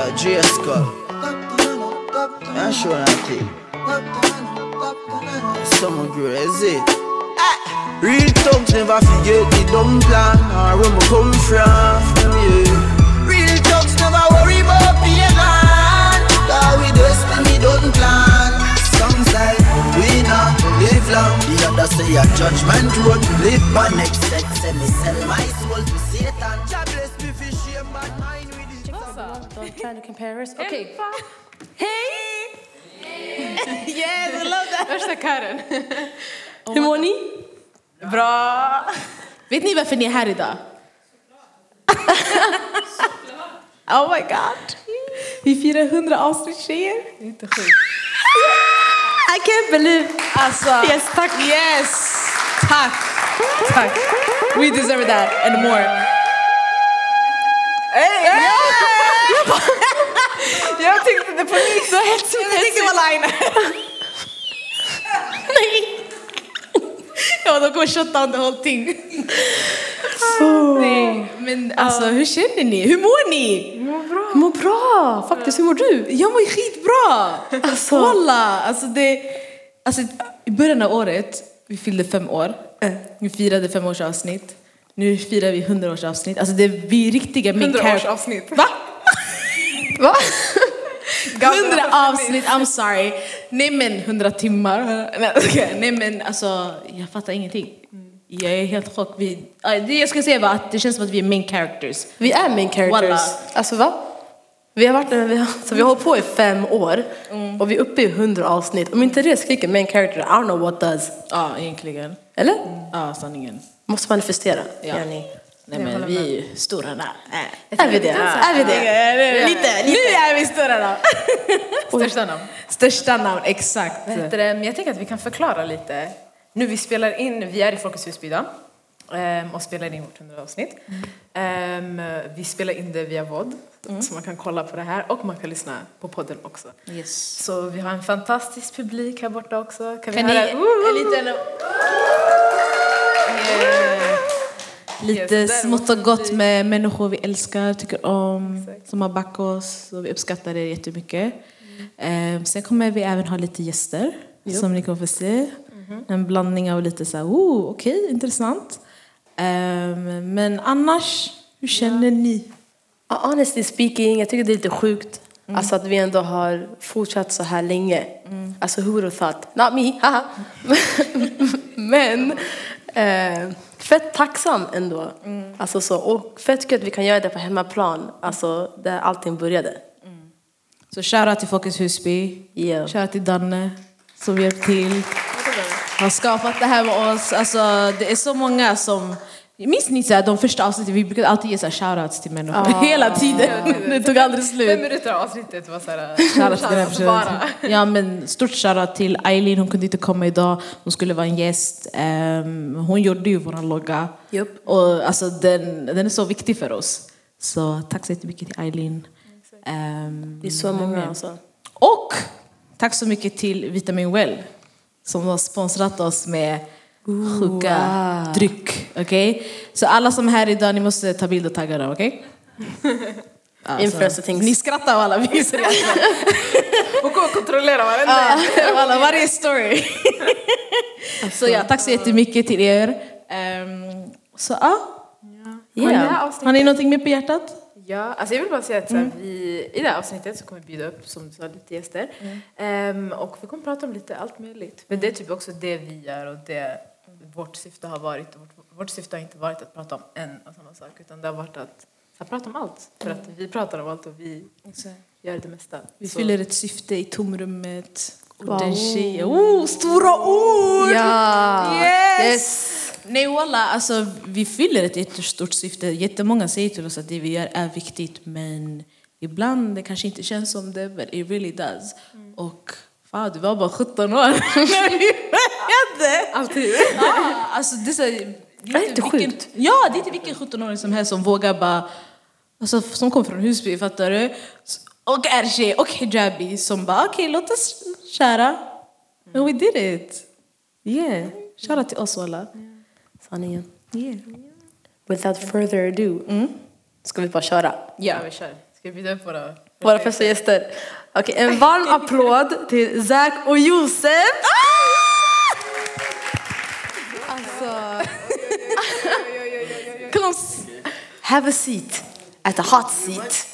Yo, J Skull. Jag kör någonting. Some girl, is it? Eh. Real thugs never forget the dumb plan or where we come from. Yeah. Real thugs never worry about being gone. Cause we destiny don't plan. Some say we not live long. The other say a judgment road. Live by next sex. Say me sell my soul Don't try to compare us. Okej. Hej! yes, I love that! Värsta kören. Hur mår ni? Bra! Vet ni varför ni är här idag? oh my god! Vi firar 100 avsnitt tjejer. Det är inte sjukt. I can't believe... Alltså, Yes, tack. yes! Tack! Tack! We deserve that and more. Jag tyckte det var helt Jag tänkte vara line. Ja, de kommer the whole thing. Nej, men alltså hur känner ni? Hur mår ni? Jag mår bra. Faktiskt, hur mår du? Jag mår skitbra! Alltså. Walla! Alltså det, alltså, I början av året, vi fyllde fem år. Vi firade femårsavsnitt. Nu firar vi hundraårsavsnitt. Alltså det, vi är riktiga main characters. avsnitt. Va? Va? Hundra avsnitt, I'm sorry. Nej men hundra timmar. Nej, men alltså, jag fattar ingenting. Jag är helt chock. Vi, ja, det jag ska säga var att det känns som att vi är main characters. Vi är main characters. Walla. Alltså va? Vi har, varit, vi, har, så vi har hållit på i fem år och vi är uppe i hundra avsnitt. Om inte det skriker main character, I don't know what does. Ja, egentligen. Eller? Ja, sanningen. Måste manifestera. Ja. Yani. Nej men vi är ju stora där. Är vi det? Är vi det? Lite, Nu är vi stora namn. Största namn. Största namn, exakt. Det? Men jag tänker att vi kan förklara lite. Nu vi spelar in, vi är i Folkets hus idag ehm, och spelar in vårt 100 avsnitt. Ehm, vi spelar in det via VOD, så man kan kolla på det här och man kan lyssna på podden också. Yes. Så vi har en fantastisk publik här borta också. Kan, Kan vi ni, höra? en liten, lite smått och gott med människor vi älskar, tycker om, som har backat oss och vi uppskattar det jättemycket. Ehm, sen kommer vi även ha lite gäster som ni kommer få se. En blandning av lite så här, oh, okej, intressant. Ehm, men annars, hur känner ni? Honestly speaking, jag tycker det är lite sjukt. Alltså att vi ändå har fortsatt så här länge. Alltså who would have thought? Not me, haha. Men eh, fett tacksam ändå. Alltså så, och fett att vi kan göra det på hemmaplan. Alltså där allting började. Så shoutout till Folkets Husby. Yeah. Shoutout till Danne som hjälpt till. Har skapat det här med oss. Alltså, det är så många som... Minns ni så här, de första avsnitten? Vi brukade alltid ge så här shoutouts till människor. Hela tiden. Det tog aldrig Fem slut. minuter av avsnittet var såhär... Shoutout till den här bara. Ja, men stort shoutout till Eileen. Hon kunde inte komma idag. Hon skulle vara en gäst. Ehm, hon gjorde ju vår logga. Japp. Och alltså, den, den är så viktig för oss. Så tack så jättemycket till Eileen. Ehm, Det är så många alltså. och tack så mycket till Vitamin Well som har sponsrat oss med sjuka dryck. Okej? Så alla som är här idag, ni måste ta bild och tagga dem, okej? Alltså, Influencer things. Ni skrattar av alla, vi är seriösa. Och gå och kontrollera varenda alla, varje story. så ja, tack så jättemycket till er. Ehm, så ja, Yeah. avsnittet har ni någonting mer på hjärtat? Ja, alltså jag vill bara säga att här, vi, i det här avsnittet så kommer vi bjuda upp som du sa, lite gäster. Ehm, och vi kommer prata om lite allt möjligt. Men det är typ också det vi gör och det vårt syfte har varit. Vårt, vårt syfte har inte varit att prata om en och samma sak utan det har varit att, att prata om allt. För att vi pratar om allt och vi gör det mesta. Vi Så- fyller ett syfte i tomrummet. Wow. den tjejen. Oh, stora ord! Ja! Yes! Nej walla, alltså vi fyller ett jättestort syfte. Jättemånga säger till oss att det vi gör är viktigt men ibland det kanske inte känns som det, but it really does. Och fan, du var bara 17 år började! Alltid. Ja, alltså det är, så, det är inte vilken, sjukt. Ja, det är inte vilken 17-åring som helst som vågar bara, alltså som kommer från Husby, fattar du? Och är tjej och hijabi som bara, okej låt oss köra. And we did it. Yeah, shoutout till oss walla. Sanningen. Yeah. Without further ado. Ska vi bara köra? Ja, vi kör. Ska vi bjuda upp våra Våra första gäster. Okej, en varm applåd till Zack och Josef. Have a seat at a hot seat.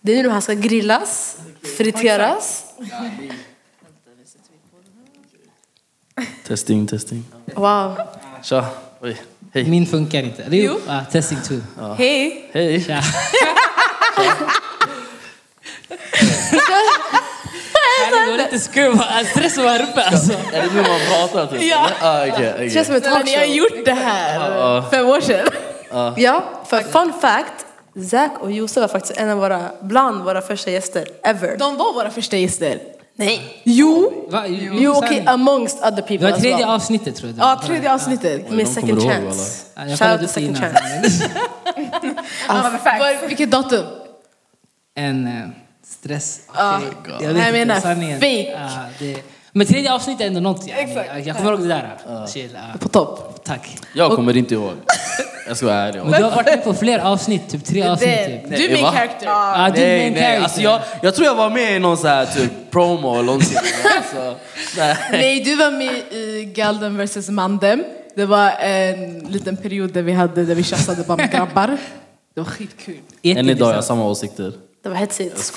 Det är nu de här ska grillas, friteras. Testing, testing. Wow. Tja. Oj. Hej. Min funkar inte. Eller jo, ah, testing two. Hej! Hej. Tja. Det var lite skum. Stressen var här uppe alltså. Är det nu man pratar typ? Ja. Ah, okej, okej. Det känns som ett Ni har talkshow. gjort det här fem år sedan. Ja, för fun fact. Zack och Josef var faktiskt en av våra, bland våra första gäster ever. De var våra första gäster. Nej. Jo! Va? Jo, Jo, okej, sanning. amongst other Det people var as tredje well. avsnittet tror jag. Ja, tredje avsnittet. Med De second ihåg, chance. Ja, Jag Shout out to second innan. chance. Var- Vilket datum? En eh, stress. Ja. Jag Jag vet inte, menar sanningen. fake. Ja, det... Men tredje avsnittet är ändå något. Exakt. Jag kommer ihåg det där. Chill, ja. På topp. Tack. Jag kommer inte ihåg. Jag ska vara ärlig. Men du har varit med på fler avsnitt, typ tre avsnitt. Det, Typ. du är va? min character. Ja, du är Nej, main nej. character. Alltså jag, jag tror jag var med i någon så här typ promo eller någonting. Alltså, nej. Nej, du var med i Galden vs Mandem. Det var en liten period där vi hade där vi tjafsade bara med grabbar. Det var skitkul. Än idag har jag samma åsikter. Det var hetsigt.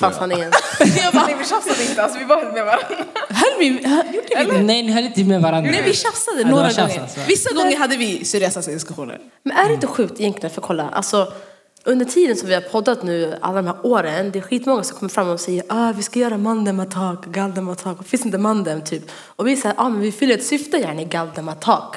Jag bara, nej vi tjafsade inte, alltså, vi bara höll med varandra. Höll vi? Hör- Gjorde vi det? Nej, ni höll inte med varandra. Nej, vi tjafsade Ja, det några var tjafs, gånger. alltså. Vissa gånger hade vi seriösa diskussioner. Men är det inte sjukt egentligen, för kolla, alltså under tiden som vi har poddat nu, alla de här åren, det är skitmånga som kommer fram och säger ah, vi ska göra mandem attack, galdem attack, och finns inte mandem typ. Och vi säger ah, men vi fyller ett syfte gärna i galdem attack.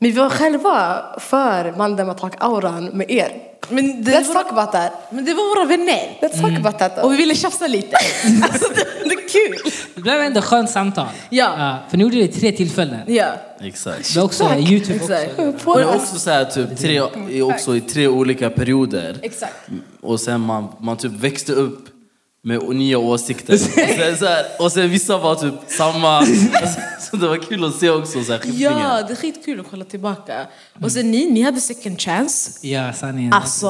Men vi var själva för mandem attack-auran med er. Men det, Let's var, talk about that. men det var våra vänner. Let's talk about that. Och vi ville tjafsa lite. alltså, det, det är kul. Det blev ändå skönt samtal. Ja. för ni gjorde det i tre tillfällen. Ja. Exakt. Det är också Youtube Exakt. också. Och det är också så här, typ, tre, är också i tre olika perioder. Exakt. Och sen man, man typ växte upp med nya åsikter. Och sen, så här, och sen vissa var typ samma. Så det var kul att se också så här, skiftningen. Ja, det är skitkul att kolla tillbaka. Och sen ni, ni hade second chance. Ja, sanningen. Alltså,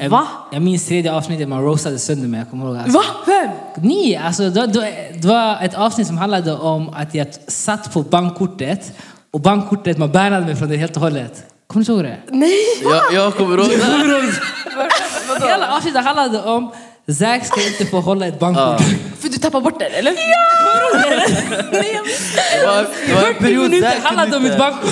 Jag, va? jag minns tredje avsnittet man roastade sönder mig. Jag kommer ihåg. Alltså. Va? Vem? Ni, alltså, det, det, det var ett avsnitt som handlade om att jag satt på bankkortet och bankkortet, man bannade mig från det helt och hållet. Kommer du ihåg det? Nej! Jag, jag kommer ihåg det. Hela avsnittet handlade om Zack ska inte få hålla ett bankkort. För du tappade bort den, eller? Det var, det var en period minuter där handlade om kunde mitt inte, bankkort.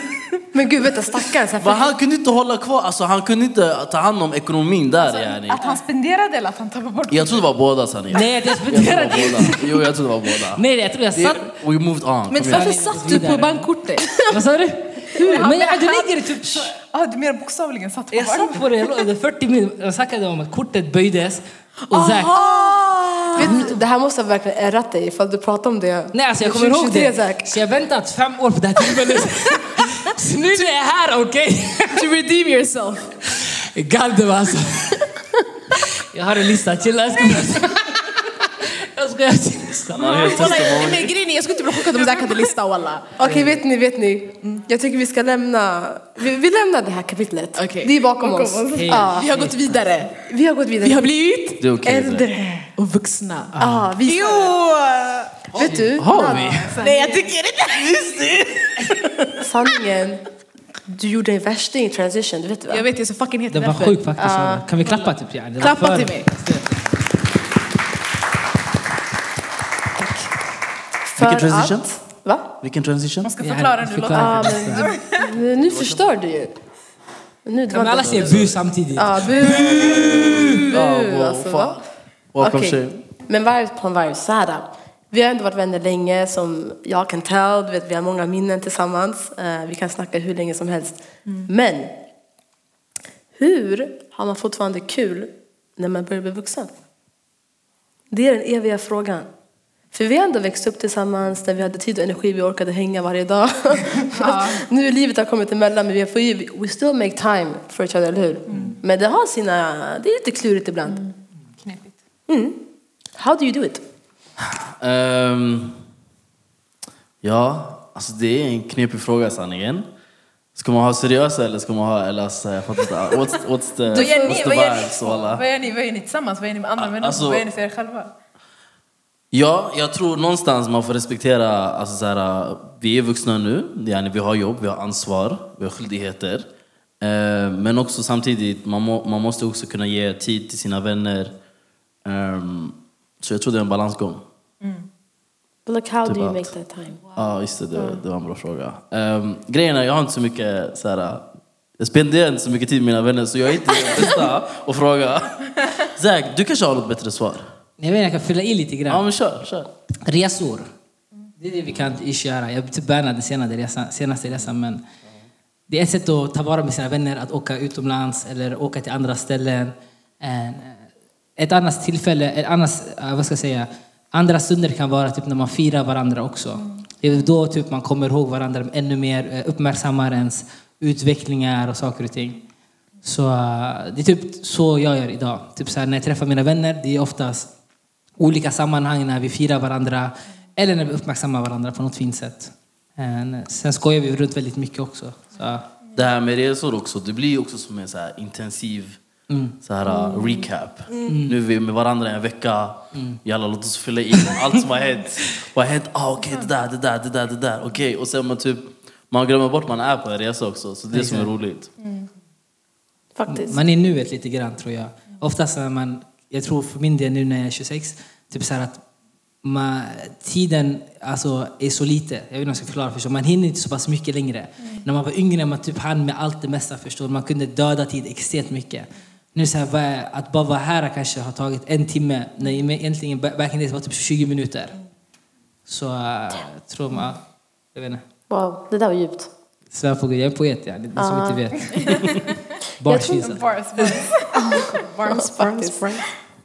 Men gud, vet du stackarn. Så här, men han kunde inte hålla kvar, alltså, han kunde inte ta hand om ekonomin där yani. Att han spenderade eller att han tappade bort Jag tror det var båda sanningen. Nej, jag Jag tror det spenderade var inte. båda. Jo, jag tror det var båda. Nej, jag tror jag Det- satt... We moved on. Men igen. varför satt du på bankkortet? Vad sa du? Men jag, du lägger typ... Ah, du menar bokstavligen satt på Jag satt på det, jag låg- 40 minuter, jag snackade om att kortet böjdes och Zack... vet det här måste ha verkligen ärrat dig ifall du pratar om det. Nej, alltså jag kommer ihåg 23, det. Zack. Så jag har väntat fem år på det här tillfället. Så nu är jag här, okej? To redeem yourself. Galdem alltså. Jag har en lista, chilla. Jag lista. Han har helt Walla, testimony. men grejen är, jag skulle inte bli chockad om Zack hade lista walla. Okej, vet ni, vet ni? Jag tycker vi ska lämna, vi, vi lämnar det här kapitlet. Okej. Det är bakom, oss. Ja, Vi har gått vidare. vi har gått vidare. Vi har blivit Det är okej. äldre. och vuxna. Ja, vi Jo! Vet du? Har vi? Nej jag tycker inte. Sanningen. Du gjorde en värsting i transition, du vet va? Jag vet, jag är så fucking het Det var därför. sjukt faktiskt. Kan vi klappa typ? Ja, det var Klappa för- till mig. Vilken transition? Att, va? Vilken transition? Ska Ja, förklara nu, förklara. Ja, men du, nu förstör du ju. Nu, Kan alla säga bu samtidigt? Ja, bu! Bu wow, alltså, shame. Men varv på en varv, så här. Vi har ändå varit vänner länge, som jag kan tell. Du vet, vi har många minnen tillsammans. Eh, vi kan snacka hur länge som helst. Men, hur har man fortfarande kul när man börjar bli vuxen? Det är den eviga frågan. För vi har ändå växt upp tillsammans, där vi hade tid och energi, vi orkade hänga varje dag. nu är livet har kommit emellan, men vi får ju, we still make time for each other, eller hur? Men det har sina, det är lite klurigt ibland. Knepigt. How do you do it? Ehm, ja, alltså det är en knepig fråga sanningen. Ska man ha seriösa eller ska man ha, eller alltså, jag fattar inte. What's, what's the, gör ni? what's the Vad gör ni? Vad gör ni? Vad gör ni tillsammans? Vad gör ni med andra människor? alltså- Vad gör ni för er själva? Ja, jag tror någonstans man får respektera, alltså så här, vi är vuxna nu, yani, vi har jobb, vi har ansvar, vi har skyldigheter. Eh, men också samtidigt, man, må, man måste också kunna ge tid till sina vänner. Ehm, så jag tror det är en balansgång. But like how Typ do you att- make that time? Ja, just det, det, det var en bra fråga. Um, grejen är, jag har inte så mycket så här, jag spenderar inte så mycket tid med mina vänner så jag är inte den bästa att fråga. Zack, du kanske har något bättre svar? Jag vet jag kan fylla i lite Ja, grann. men kör, kör. Resor. Det är det vi kan ish göra. Jag typ bannade senaste resan, senaste resan men det är ett sätt att ta vara med sina vänner, att åka utomlands eller åka till andra ställen. En, ett annat tillfälle, ett annat, eh, vad ska jag säga, andra stunder kan vara typ när man firar varandra också. Det är då typ man kommer ihåg varandra ännu mer, eh, uppmärksammar ens utvecklingar och saker och ting. Så eh, det är typ så jag gör idag. Typ så här, när jag träffar mina vänner, det är oftast olika sammanhang när vi firar varandra eller när vi uppmärksammar varandra på något fint sätt. Eh, Sen skojar vi runt väldigt mycket också. Så, Det här med resor också, det blir också som en så här intensiv så här, uh, recap. Nu är vi med varandra en vecka, jalla låt oss fylla in allt som har hänt. Vad har hänt? Ah, okej, det där, det där, det där, det där. Okej, och sen man typ, man glömmer bort man är på en resa också, så det är det som är roligt. Faktiskt. man är nuet lite grann tror jag. Oftast när man, jag tror för min del nu när jag är 26, typ så att man, tiden alltså, är så lite. Jag vet inte om jag ska förklara, förstår. man hinner inte så pass mycket längre. När man var yngre man typ hann med allt det mesta, förstår Man kunde döda tid extremt mycket. Nu så här, att bara vara här kanske har tagit en timme, när egentligen back in days var typ 20 minuter. Så uh, jag tror man, jag vet inte. Wow, det där var djupt. Svär på Gud, jag är poet ja, är som inte vet. Bars visa. Bars, bars. Barns faktiskt.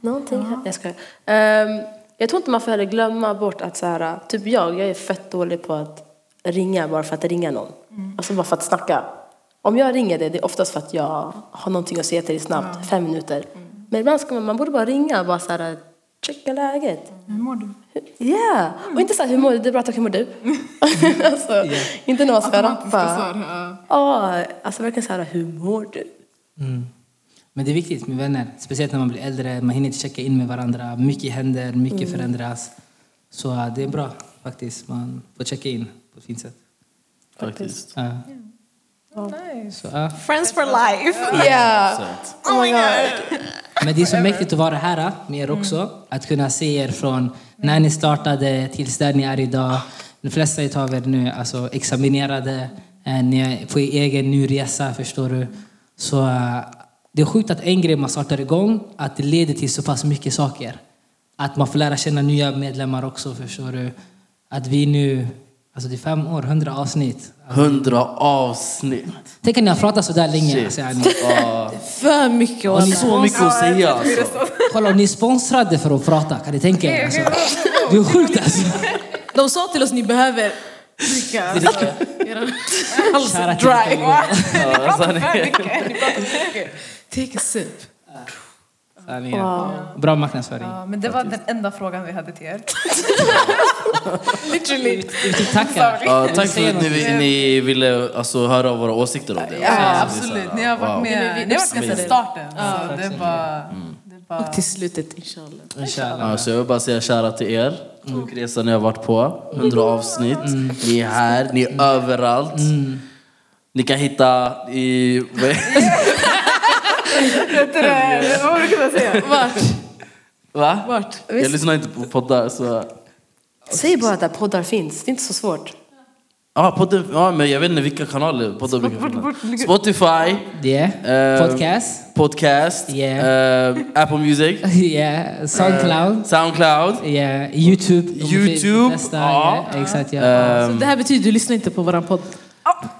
Någonting här. Jag skojar. Ehm, jag tror inte man får heller glömma bort att så här, typ jag, jag är fett dålig på att ringa bara för att ringa någon. Alltså bara för att snacka. Om jag ringer dig, det är oftast för att jag har någonting att säga till dig snabbt, fem minuter. Men ibland ska man, man borde bara ringa och bara så här, checka läget. Hur mår du? Ja, och inte så här, hur mår du? Det är bra, tack, hur mår du? alltså, Inte när man ska rappa. Ja, alltså verkligen så här, hur mår du? Mm. Men det är viktigt med vänner, speciellt när man blir äldre. Man hinner inte checka in med varandra. Mycket händer, mycket förändras. Så det är bra faktiskt. Man får checka in på ett fint sätt. Faktiskt. Ja. Nice. Så, ja. Friends for life. Yeah. Oh my god. Men det är så mäktigt att vara här med er också. Att kunna se er från när ni startade tills där ni är idag. De flesta av er nu är alltså examinerade. Eh, Ni är på er egen ny resa, förstår du. Så eh, det är sjukt att en grej man startar igång, att det leder till så pass mycket saker. Att man får lära känna nya medlemmar också, förstår du. Att vi nu, alltså det är fem år, hundra avsnitt. Hundra avsnitt. Tänk att ni har pratat så där länge. Alltså, yani. Ja, För mycket. och så mycket att säga alltså. Kolla, ni är sponsrade för att prata, kan ni tänka er? Alltså, det är sjukt alltså. De sa till oss ni behöver dricka. Shoutout till dry. Mikael. Ja, sanning. Take a sip. Sanningen. Bra marknadsföring. Ja, men det var den enda frågan vi hade till er. Literally. Vi typ tackar. Ja, tack för att ni, ni ville alltså, höra våra åsikter om det. Ja, också. absolut. Ni har varit Wow. med, ni har varit med sedan starten. Så det är bara... Det är bara... Och till slutet inshallah. Inshallah. Ja, så jag vill bara säga kära till er. Sjukresan ni har varit på. 100 avsnitt. Ni är här, ni är överallt. Ni kan hitta i... Vet du det? Vad var det kunna säga? Vart? Va? Vart? Jag lyssnar inte på poddar så... Säg bara att poddar finns, det är inte så svårt. Ja, podden, ja, men jag vet inte vilka kanaler poddar brukar finnas. Spotify, Yeah. Eh, Podcast. Podcast, Yeah. eh, Apple Music, Yeah. Soundcloud. Soundcloud. Yeah. Youtube. YouTube, Flesta, ja. ja. Exakt, ja. ehm, Det här betyder du lyssnar inte på våran podd.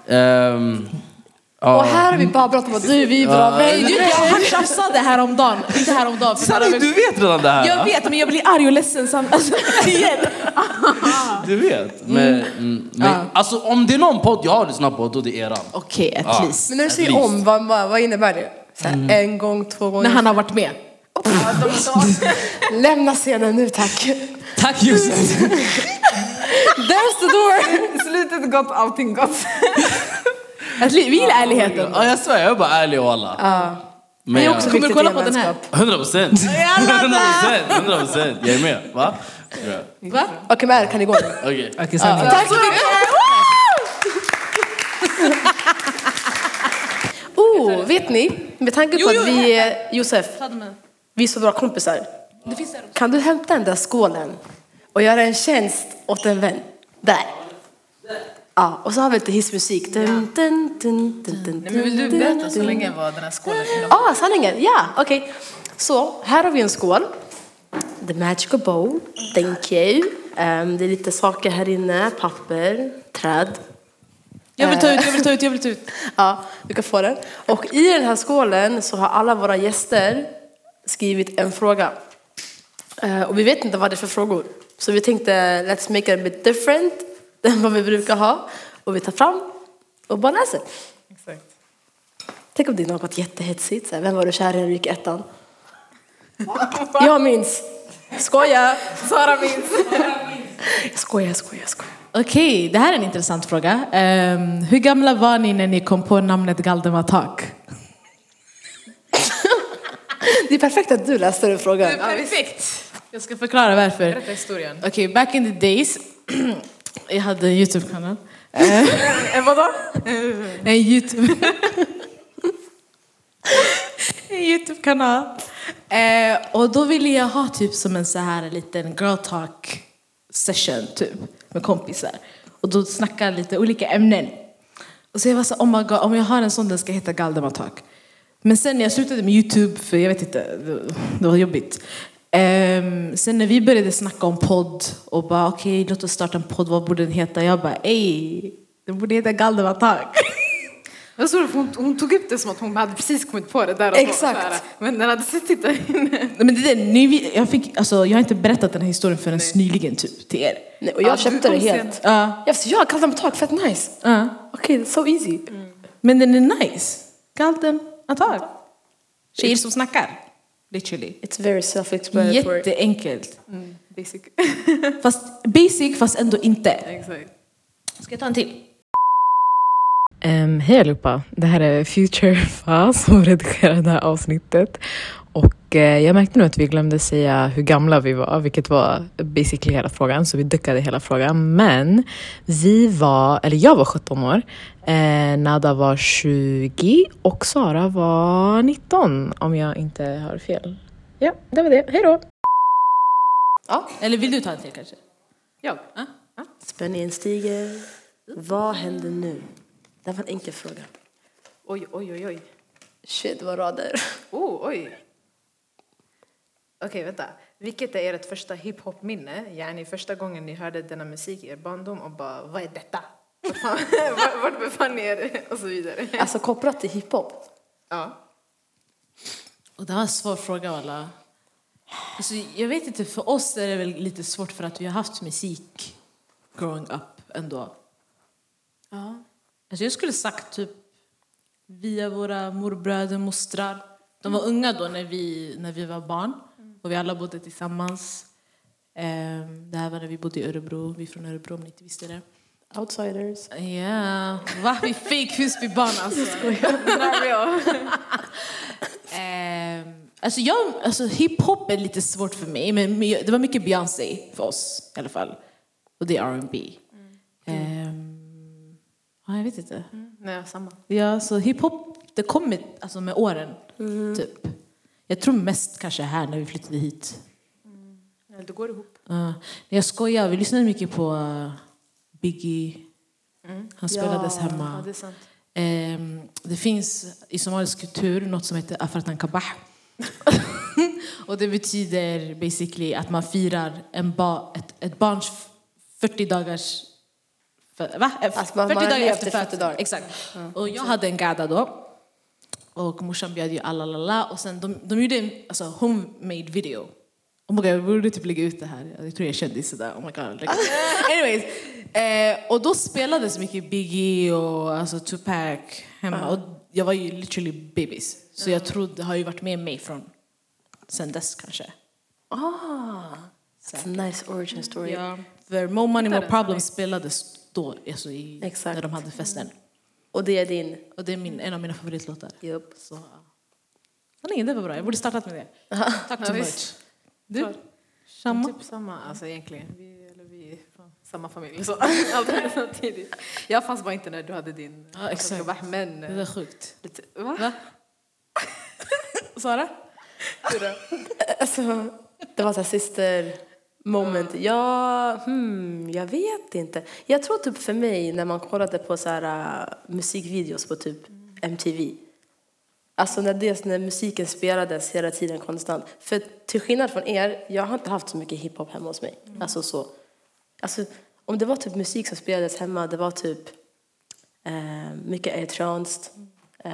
ehm, Och ja. här har vi bara pratat om att du, vi är bra Nej, vänner. du, jag tjafsade häromdagen. Inte häromdagen. För Sanning, du vet redan det här? jag vet, men jag blir arg och ledsen sam- alltså, igen. Du vet. Men, mm, men, alltså, om det är någon podd jag har lyssnat på, då är det eran. Okej, at Ja. least. Men när du At säger least. om, vad, vad, vad innebär det? Så här, En gång, två gånger? När han har varit med. Lämna scenen nu tack. Tack Josef. There's the door! Slutet gott, allting gott. Att li- vi gillar ärligheten. Ja, jag svär, jag är bara ärlig och alla. Men Men jag, också kommer du kolla på den här? 100 procent! 100 procent! 100 procent! Jag är med. Va? Ja. Va? Okej, men kan ni gå nu? Okej. Så här. Tack så mycket! Oh, vet ni? Med tanke på att vi är, Josef, vi är så bra kompisar. Kan du hämta den där skålen och göra en tjänst åt en vän? Där. Ja, och så har vi lite hissmusik. Dun, dun, dun, dun, dun, Nej, men vill du berätta så länge vad den här skålen innehåller? Ah, sanningen. Ja, okej. Så, här har vi en skål. The Magical Bowl. Thank you. Ehm, det är lite saker här inne. Papper, träd. Jag vill ta ut, jag vill ta ut, jag vill ta ut. Ja, du kan få den. Och i den här skålen så har alla våra gäster skrivit en fråga. Eh, och vi vet inte vad det är för frågor. Så vi tänkte let's make it a bit different än vad vi brukar ha. Och vi tar fram och bara läser. Exakt. Tänk om det är något jättehetsigt. Vem var du kär i när du gick ettan? Jag minns. Skoja! Sara minns. Jag skojar, jag skojar, jag skojar. Okej, det här är en intressant fråga. Ehm, hur gamla var ni när ni kom på namnet Galdematak? Det är perfekt att du läste den frågan. Perfekt! Jag ska förklara varför. Berätta historien. Okej, back in the days. jag hade en YouTube-kanal. Eh, vadå? En YouTube... en YouTube-kanal. Eh, och då ville jag ha typ som en så här liten girl talk session typ med kompisar. Och då snacka lite olika ämnen. Och så jag var så oh my God, om jag har en sån den ska heta Galdematak. Men sen när jag slutade med YouTube, för jag vet inte, det var jobbigt. Ehm, sen när vi började snacka om podd och bara okej låt oss starta en podd, vad borde den heta? Jag bara ej, den borde heta Galdematak. Jag såg hon, hon tog upp det som att hon hade precis kommit på det där och då, Exakt. här, Men den hade suttit där inne. Nej, men det är ni, jag, fick, alltså, jag har inte berättat den här historien förrän nyligen typ, till er. Nej, och jag Ja, du köpte det helt. Ja. Jag sa, ja, mig tak, fett nice. Ja. Okej, so easy. Men den är nice. Galten Attack. Tjejer som snackar. Literally. It's very self-explanatory. Jätteenkelt. Basic. Fast basic fast ändå inte. Exakt. Ska jag ta en till? Um, hej allihopa, det här är Future Fa som redigerar det här avsnittet. Och eh, jag märkte nu att vi glömde säga hur gamla vi var, vilket var basically hela frågan, så vi duckade hela frågan. Men vi var, eller jag var 17 år, eh, Nada var 20 och Sara var 19 om jag inte har fel. Ja, det var det. Hej då! Eller vill du ta en till kanske? Jag? Spänningen stiger. Vad händer nu? Det var en enkel fråga. Oj, oj, oj, oj. Shit, vad rader. Oh, oj. Okej, vänta. Vilket är ert första hiphop-minne? Yani första gången ni hörde denna musik i er barndom och bara, vad är detta? Vart fan- Vart vart befann ni er? Och så vidare. Alltså kopplat till hiphop. Ja. Och det var en svår fråga alla. Alltså, jag vet inte, för oss är det väl lite svårt för att vi har haft musik growing up ändå. Ja. Alltså jag skulle sagt typ via våra morbröder, mostrar. De var unga då när vi, när vi var barn och vi alla bodde tillsammans. Ehm, det här var när vi bodde i Örebro, vi är från Örebro om ni inte visste det. Outsiders. Ja, va? Vi fake Husbybarn alltså. Ehm, alltså, jag, alltså hiphop är lite svårt för mig, men det var mycket Beyoncé för oss i alla fall. Och det är R&B. Ehm, ja, jag vet inte. Nej, samma. Ja, så hiphop, det kommer alltså med åren, typ. Jag tror mest kanske här när vi flyttade hit. Ja, Det går ihop. Uh, jag skojar, vi lyssnade mycket på uh, Biggie. Han spelades Ja, hemma. det är sant. Ehm, det finns i somalisk kultur något som heter Afartan Kabah. och det betyder basically att man firar en ba, ett, ett barns f- 40 dagars... Va? Alltså man- man har levt i 40 födseln. dagar. Exakt. Och jag hade en gada då. Och morsan bjöd ju alla lala. Och sen de, de gjorde en alltså, homemade video. Oh my God, jag borde typ lägga ut det här. Jag tror jag är kändis sådär. Oh my God. Anyways. Eh, och då spelades mycket Biggie och alltså, Tupac hemma. Och jag var ju literally babies. Så jag tror det har ju varit med mig från sen dess kanske. Ah, it's a nice origin story. Ja, för More Money More Problems spelades då, alltså i, när de hade festen. Och det är din... Och det är min, en av mina favoritlåtar. Jupp. Så, ja. Nej, det var bra. Jag borde startat med det. Tack så mycket. Du? Samma? Typ samma, alltså egentligen. Vi, eller vi är från samma familj. Så är samtidigt. Jag fanns bara inte när du hade din Ja, exakt. Sabah, Men... Det var sjukt. Lite, va? Va? Sara? Alltså, det var så här syster moment. Ja, hmm, jag vet inte. Jag tror typ för mig när man kollade på så här, uh, musikvideos på typ MTV. Alltså när, det, när musiken spelades hela tiden konstant. För till skillnad från er, jag har inte haft så mycket hiphop hemma hos mig. Alltså så. Alltså, om det var typ musik som spelades hemma, det var typ eh, mycket elektroniskt, eh,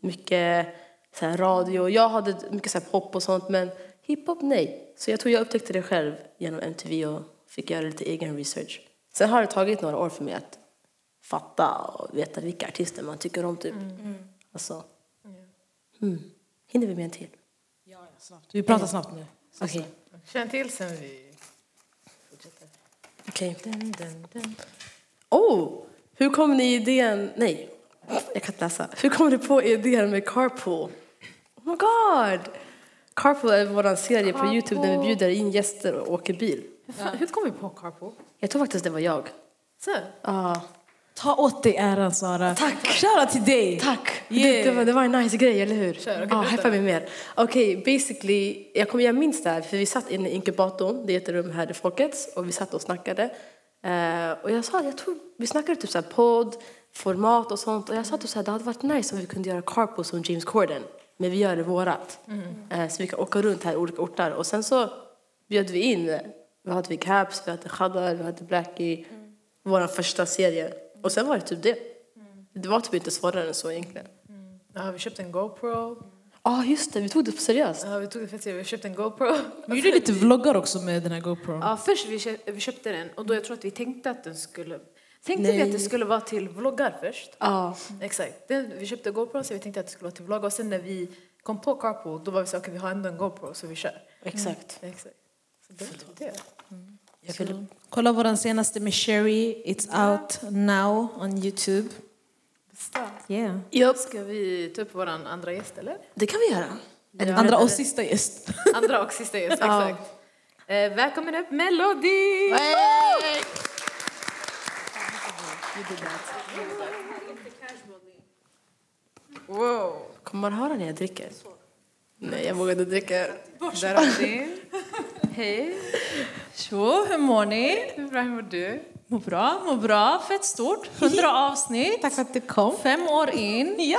mycket så här, radio. Jag hade mycket så här, pop och sånt, men hiphop nej. Så jag tror jag upptäckte det själv genom MTV och fick göra lite egen research. Sen har det tagit några år för mig att fatta och veta vilka artister man tycker om typ. Alltså, mm. Hinner vi med en till? Vi pratar snabbt nu. Okej. Känn till sen vi fortsätter. Okej. Oh! Hur kom ni idén... Nej, jag kan inte läsa. Hur kom du på idén med carpool? Oh my god! Carpool är vår serie på Youtube där vi bjuder in gäster och åker bil. Hur, fan, hur kom vi på carpool? Jag tror faktiskt det var jag. Så. Ja. Ta åt dig äran, Sara. Tack. Shoutout till dig. Tack! Yeah. Det, det, var, det var en nice grej, eller hur? Kör, ja, berätta. hypa mig mer. Okej, basically, jag, kommer, jag minns det här, för vi satt inne i inkubatorn, det är ett rum här i Folkets, och vi satt och snackade. Eh, och jag sa, jag tror, vi snackade typ så här podd, format och sånt, och jag sa typ så här, det hade varit nice om vi kunde göra carpool som James Corden, men vi gör det vårat. Eh, så vi kan åka runt här i olika orter. Och sen så bjöd vi in, vi hade vi Caps, vi hade Khadar, vi hade Blackie, vår första serie. Och sen var det typ det. Det var typ inte svårare än så egentligen. Ja, vi köpte en GoPro. Ja, just det. Vi tog det på seriöst. Ja, vi tog det seriöst. Vi köpte en GoPro. Vi gjorde lite vloggar också med den här GoPro. Ja, först vi köpte, vi köpte den och då jag tror att vi tänkte att den skulle... Tänkte vi Nej. att det skulle vara till vloggar först? Ja. Exakt. Vi köpte GoPro så vi tänkte att det skulle vara till vloggar och sen när vi kom på carpool då var vi så okej vi har ändå en GoPro så vi kör. Exakt. Exakt. Så det det. Jag vill... Kolla vår senaste med Sherry. It's out now on Youtube. Yeah. Japp. Ska vi ta upp vår andra gäst eller? Det kan vi göra. Andra och sista gäst. Andra och sista gäst, Ja. exakt. Eh, välkommen upp Melody! Wow! Kommer man höra när jag dricker? Nej, jag vågar inte dricka. Där har vi Hej! Så, hur mår ni? Hur bra mår du? Mår bra, mår bra. Fett stort. 100 avsnitt. Tack för att du kom. Fem år in. Ja!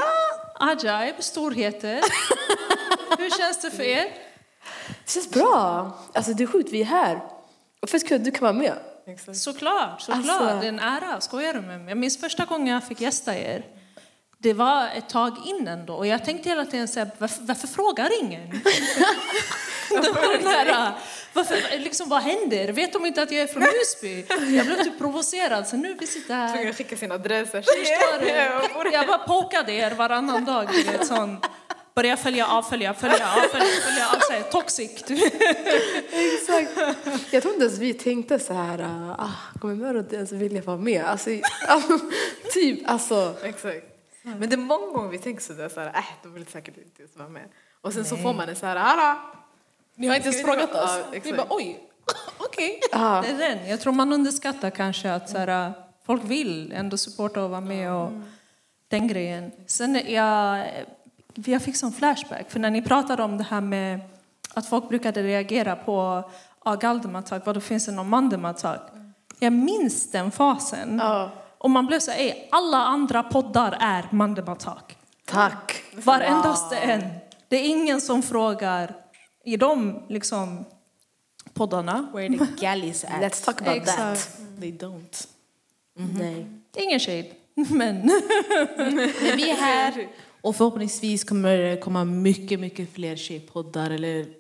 Ajaib, storheter. hur känns det för er? Det känns bra. Alltså det är sjukt, vi är här. Och först kul att du kan vara med. Såklart, såklart. Alltså- Det är en ära. Skojar du med mig? Jag minns första gången jag fick gästa er. Det var ett tag innan då och jag tänkte hela tiden så här, varför, varför frågar ingen? det var den här, varför, liksom, vad händer? Vet de inte att jag är från Husby? Jag blev typ provocerad, så nu vi sitter här. Tvungen att skicka sin adress. Förstår du? Jag bara pokade er varannan dag. Vet, sån. Börja följa, avfölja, följa, avfölja, följa, av, så här, toxic. Exakt. Jag tror inte ens vi tänkte så här, ah, kommer Mörro inte ens vilja vara med? Alltså, typ, alltså. Exakt. Men det är många gånger vi tänker sådär, såhär, äh, de vill säkert inte ens vara med. Och sen så får man en såhär, hallå! Ni har inte ens frågat oss. Ja, Vi bara oj, okej. Ja. Det är den. Jag tror man underskattar kanske att så här, folk vill ändå supporta och vara med och den grejen. Sen jag, jag fick sån flashback, för när ni pratade om det här med att folk brukade reagera på ja, Galdematak, vad då finns det någon Mandematak? Jag minns den fasen. Ja. Och man blev så här, "Ey, alla andra poddar är Mandematak. Tack. Varendaste en. Det är ingen som frågar i de liksom, poddarna. Where the galleys at? Let's talk about that. Exakt. They don't. Nej. Ingen shade, men Men vi är här och förhoppningsvis kommer det komma mycket, mycket fler tjejpoddar eller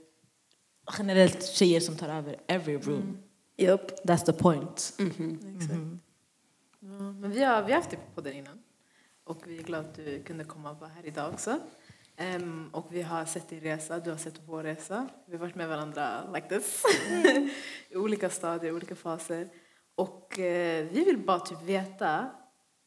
generellt tjejer som tar över every room. Japp. That's the point. Ja, men vi har, vi har haft dig på podden innan. Och vi är glada att du kunde komma vara här idag också. Ehm, och vi har sett din resa, du har sett vår resa. Vi har varit med varandra like this. I olika stadier, olika faser. Och eh, vi vill bara typ veta,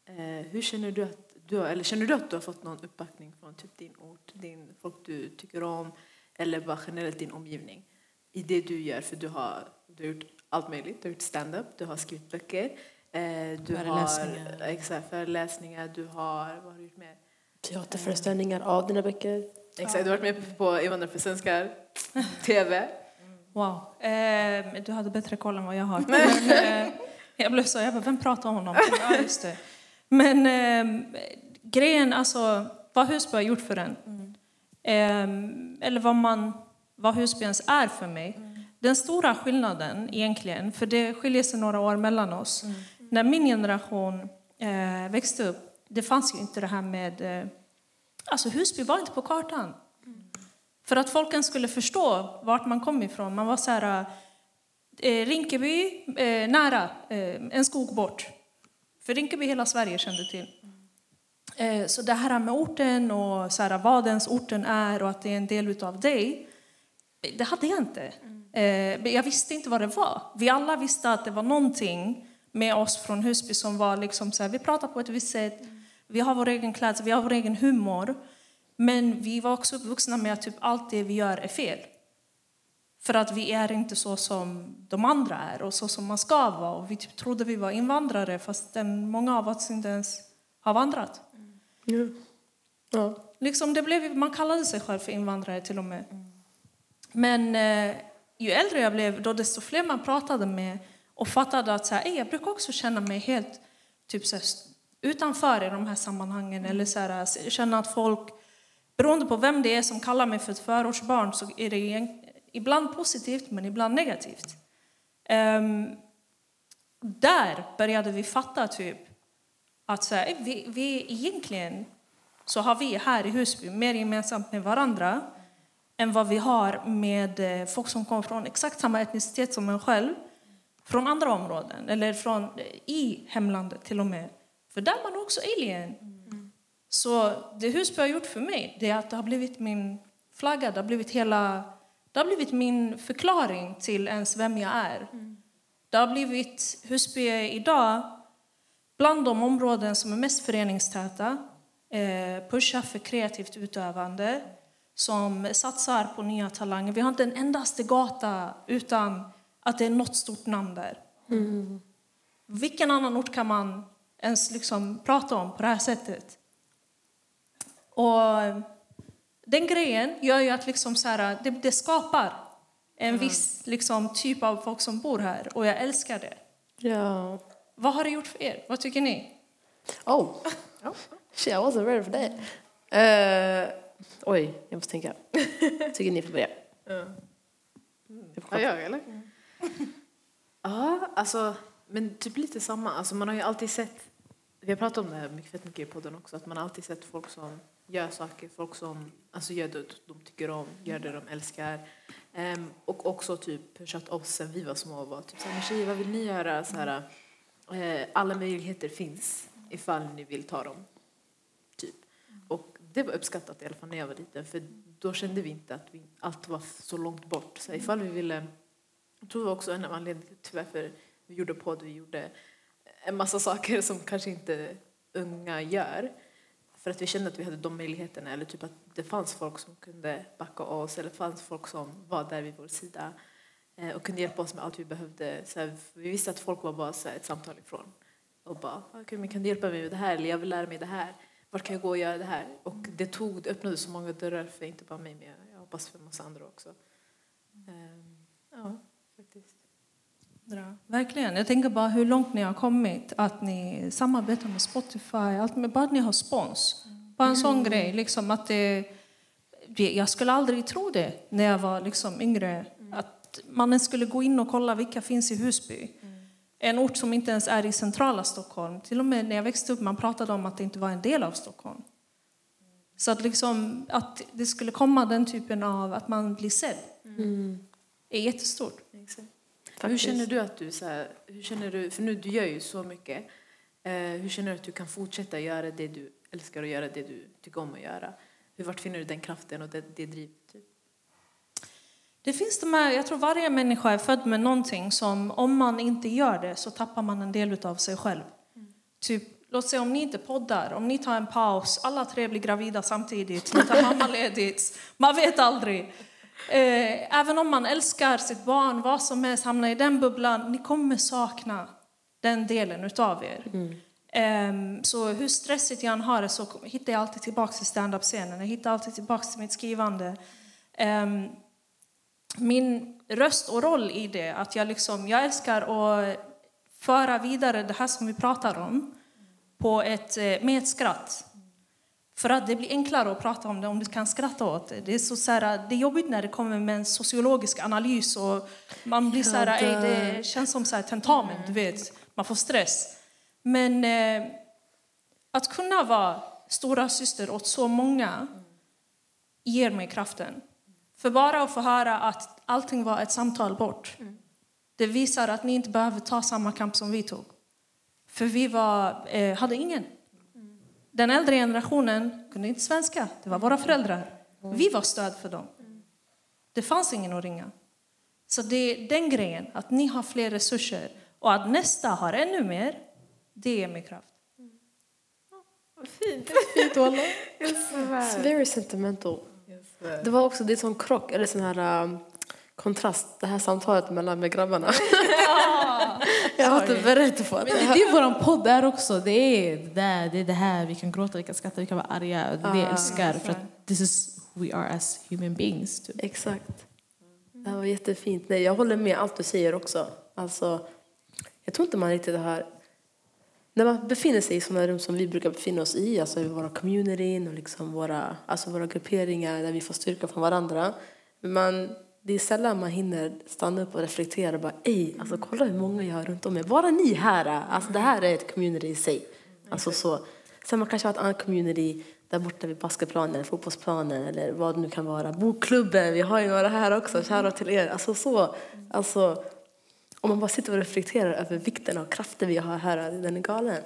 eh, hur känner du att du har, eller känner du att du har fått någon uppbackning från typ din ort, din, folk du tycker om eller bara generellt din omgivning i det du gör? För du har, du har gjort allt möjligt. Du har gjort stand-up, du har skrivit böcker, eh, du Föreläsningar. har exakt, föreläsningar, du har, vad har du gjort mer? Teaterföreställningar av dina böcker. Exakt, du har varit med på Invandrare för svenskar, TV. Wow. Eh, du hade bättre koll än vad jag har. Men, eh, jag blev så, jag bara, vem pratar om honom? Ja, just det. Men eh, grejen, alltså, vad Husby har gjort för en. Eh, eller vad, man, vad Husby ens är för mig. Den stora skillnaden egentligen, för det skiljer sig några år mellan oss. När min generation eh, växte upp, det fanns ju inte det här med... Eh, alltså Husby var inte på kartan. För att folken skulle förstå vart man kom ifrån. Man var så här, eh, Rinkeby, eh, nära, eh, en skog bort. För Rinkeby hela Sverige kände till. Eh, så det här med orten och så här, vad ens orten är och att det är en del utav dig, det hade jag inte. Mm. jag visste inte vad det var. Vi alla visste att det var någonting med oss från Husby som var liksom så här, vi pratar på ett visst sätt, vi har vår egen klädsel, vi har vår egen humor. Men vi var också uppvuxna med att typ allt det vi gör är fel. För att vi är inte så som de andra är och så som man ska vara. Och vi typ trodde vi var invandrare fast många av oss inte ens har vandrat. Ja. Liksom det blev, man kallade sig själv för invandrare till och med. Men eh, ju äldre jag blev, då desto fler man pratade med och fattade att så här, "Ey, jag brukar också känna mig helt typ, så här, utanför i de här sammanhangen. Eller så här, känna att folk, beroende på vem det är som kallar mig för ett förortsbarn så är det ibland positivt men ibland negativt. Ehm, där började vi fatta typ att så här, vi, vi egentligen så har vi här i Husby mer gemensamt med varandra än vad vi har med eh, folk som kommer från exakt samma etnicitet som en själv från andra områden eller från, eh, i hemlandet till och med. För där är man också alien. Så det Husby har gjort för mig det är att det har blivit min flagga, det har blivit hela det har blivit min förklaring till ens vem jag är. Det har blivit Husby är idag bland de områden som är mest föreningstäta, eh, pushar för kreativt utövande, som satsar på nya talanger. Vi har inte en endaste gata utan att det är något stort namn där. Vilken annan ort kan man ens liksom prata om på det här sättet? Och den grejen gör ju att liksom så här, det, det skapar en viss liksom, typ av folk som bor här och jag älskar det. Ja. Vad har det gjort för er? Vad tycker ni? Oh. Shit, I wasn't ready for that. Eh, oj, jag måste tänka. Tycker ni får börja. Ja, jag eller? Ja, alltså, men typ lite samma. Alltså, man har ju alltid sett, vi har pratat om det här mycket, mycket i podden också, att man har alltid sett folk som gör saker, folk som alltså, gör det de tycker om, gör det de älskar. Um, och också typ pushat oss sen vi var små och var typ såhär, men tjejer vad vill ni göra? Så här, eh, alla möjligheter finns ifall ni vill ta dem. Typ. Och det var uppskattat i alla fall när jag var liten för då kände vi inte att vi, allt var så långt bort. Så ifall vi ville, jag tror det var också en av anledningarna till varför vi gjorde podd, vi gjorde en massa saker som kanske inte unga gör. För att vi kände att vi hade de möjligheterna eller typ att det fanns folk som kunde backa oss eller fanns folk som var där vid vår sida eh, och kunde hjälpa oss med allt vi behövde. Så här, vi visste att folk var bara så här, ett samtal ifrån och bara, okay, men kan du hjälpa mig med det här eller jag vill lära mig det här. Var kan jag gå och göra det här? Och det tog, det öppnade så många dörrar för inte bara mig men jag, hoppas för en massa andra också. Ehm, ja, faktiskt. Bra. Verkligen. Jag tänker bara hur långt ni har kommit. Att ni samarbetar med Spotify. Allt med, bara ni har spons. Bara en sån grej. Liksom att det, jag skulle aldrig tro det när jag var liksom yngre. Att man skulle gå in och kolla vilka finns i Husby. En ort som inte ens är i centrala Stockholm. Till och med när jag växte upp man pratade om att det inte var en del av Stockholm. Så att, liksom, att det skulle komma den typen av att man blir sedd är jättestort. Exakt. Hur känner du att du, så här, hur känner du, för nu du gör ju så mycket, eh, hur känner du att du kan fortsätta göra det du älskar och göra det du tycker om att göra? Hur, vart finner du den kraften och det, det drivet? Typ? Det finns de här, jag tror varje människa är född med någonting som om man inte gör det så tappar man en del av sig själv. Typ låt säga om ni inte poddar, om ni tar en paus, alla tre blir gravida samtidigt, ni tar mammaledigt, man vet aldrig. Eh, även om man älskar sitt barn, vad som helst, hamnar i den bubblan, ni kommer sakna den delen utav er. Ehm, så hur stressigt jag än har det så hittar jag alltid tillbaka till stand-up-scenen. Jag hittar alltid tillbaka till mitt skrivande. Ehm, min röst och roll i det, att jag, liksom, jag älskar att föra vidare det här som vi pratar om på ett, eh, med ett skratt. För att det blir enklare att prata om det om du kan skratta åt det. Det är, så, så här, det är jobbigt när det kommer med en sociologisk analys och man blir så här, "Ey, det känns som så här, tentamen, du vet. Man får stress. Men eh, att kunna vara stora syster åt så många ger mig kraften. För bara att få höra att allting var ett samtal bort, det visar att ni inte behöver ta samma kamp som vi tog. För vi var, eh, hade ingen. Den äldre generationen kunde inte svenska, det var våra föräldrar. Vi var stöd för dem. Det fanns ingen att ringa. Så det är den grejen, att ni har fler resurser och att nästa har ännu mer, det ger mig kraft. Fint walla. It's very sentimental. Det var också det är sån krock, eller sån här um, kontrast, det här samtalet mellan med grabbarna. jag har inte berett på det. Men det är vår podd är också. Det är det, där, det är det här. Vi kan gråta, vi kan skratta, vi kan vara arga. Det är det jag älskar. För att this is who we are as human beings. Typ. Exakt. Det här var jättefint. Nej, jag håller med allt du säger också. Alltså, jag tror inte man riktigt har... När man befinner sig i sådana rum som vi brukar befinna oss i, alltså i våra communityn och liksom våra, alltså våra grupperingar där vi får styrka från varandra. Men det är sällan man hinner stanna upp och reflektera och bara ej, alltså kolla hur många jag har runt om mig. Bara ni här, alltså det här är ett community i sig. Alltså så. Sen man kanske har ett annat community där borta vid basketplanen eller fotbollsplanen eller vad det nu kan vara. Bokklubben, vi har ju några här också, shoutout till er. Alltså så, alltså om man bara sitter och reflekterar över vikten och kraften vi har här, den är galen.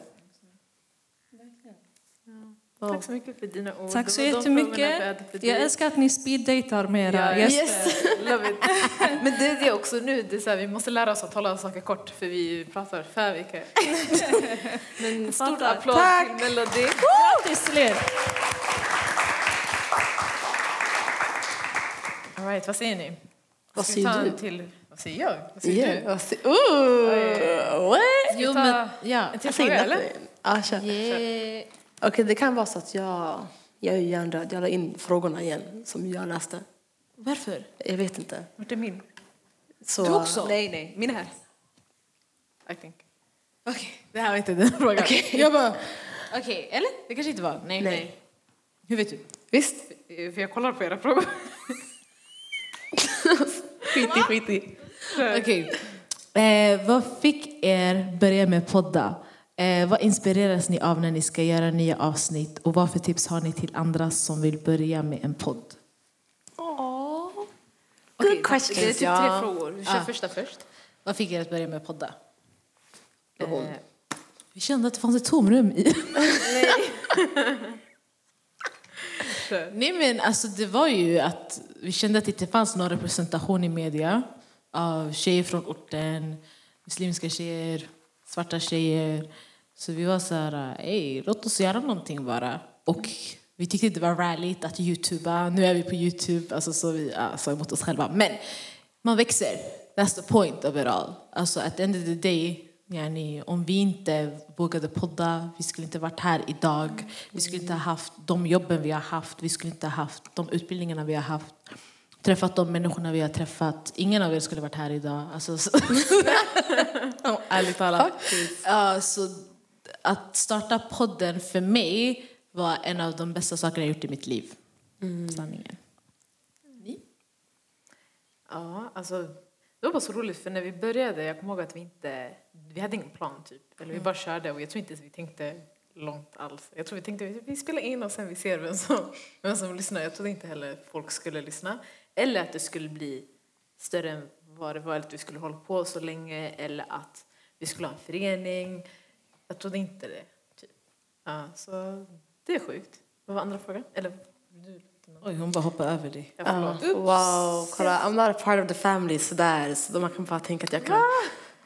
Tack så mycket för dina ord. Tack så jättemycket. Jag älskar att ni speeddejtar med era Ja, gäster. Love it. Men det är det också nu, det är så här, vi måste lära oss att hålla saker kort för vi pratar för mycket. Men stort applåd Tack. till Melody. Grattis till er! All right, vad säger ni? Vad säger du? Till, vad säger jag? Vad säger Yeah. du? vad what? Ska vi ta ja. en till fråga eller? Ja, kör. Yeah. Okej, det kan vara så att jag, jag är hjärndöd. Jag la in frågorna igen som jag läste. Varför? Jag vet inte. Vart är min? Så, Du också? Nej, nej, min är här. I think. Okej, det här var inte den frågan. Jag bara, okej, eller? Det kanske inte var. Nej. Nej. Hur vet du? Visst, För jag kollar på era frågor. skit i, skit i. Okej. Eh, vad fick er börja med podda? Eh, vad inspireras ni av när ni ska göra nya avsnitt? Och vad för tips har ni till andra som vill börja med en podd? Good Det är questions, typ tre frågor. Vi kör Ah. första först. Vad fick er att börja med podda? Eh, Vi kände att det fanns ett tomrum i... Nej men alltså det var ju att vi kände att det inte fanns någon representation i media av tjejer från orten, muslimska tjejer, svarta tjejer. Så vi var så här, ey, låt oss göra någonting bara. Och vi tyckte det var rallyt att youtuba. Nu är vi på youtube, alltså så vi sa emot oss själva. Men man växer. That's the point of it all. Alltså at the end of the day, yani, om vi inte vågade podda, vi skulle inte varit här idag. Vi skulle inte ha haft de jobben vi har haft. Vi skulle inte ha haft de utbildningarna vi har haft. Träffat de människorna vi har träffat. Ingen av er skulle varit här idag. Alltså, så, ärligt talat. Ja, så att starta podden för mig var en av de bästa sakerna jag gjort i mitt liv. Sanningen. Ja, alltså det var bara så roligt för när vi började, jag kommer ihåg att vi inte, vi hade ingen plan typ. Eller vi bara körde och jag tror inte vi tänkte långt alls. Jag tror vi tänkte vi spelar in och sen vi ser vem som, vem som lyssnar. Jag trodde inte heller folk skulle lyssna. Eller att det skulle bli större än vad det var, eller att vi skulle hålla på så länge eller att vi skulle ha en förening. Jag trodde inte det. Typ. Ja, så det är sjukt. Vad var andra frågan? Eller du? Oj, hon bara hoppade över dig. Ja, förlåt. Wow, kolla, I'm not a part of the family sådär. Så då man kan bara tänka att jag kan,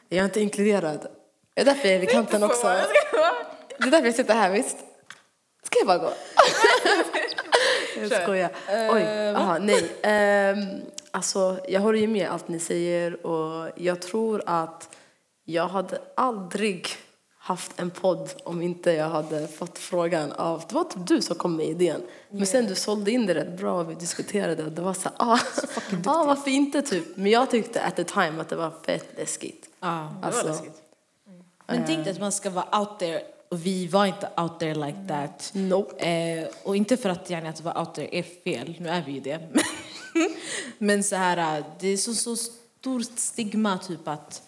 jag är inte inkluderad. Det är därför jag är vid kanten också. Det är därför jag sitter här, visst? Ska jag bara gå? jag skojar. Oj, aha, nej. Ehm, alltså, jag håller ju med allt ni säger och jag tror att jag hade aldrig haft en podd om inte jag hade fått frågan av, det var typ du som kom med idén. Men sen du sålde in det rätt bra och vi diskuterade och det var så här, ah, ah, varför inte typ? Men jag tyckte at the time att det var fett läskigt. Ja. Alltså, Men tänk att man ska vara out there och vi var inte out there like that. Nope. Eh, och inte för att, yani, att vara out there är fel, nu är vi ju det. Men så här, eh, det är så, så stort stigma typ att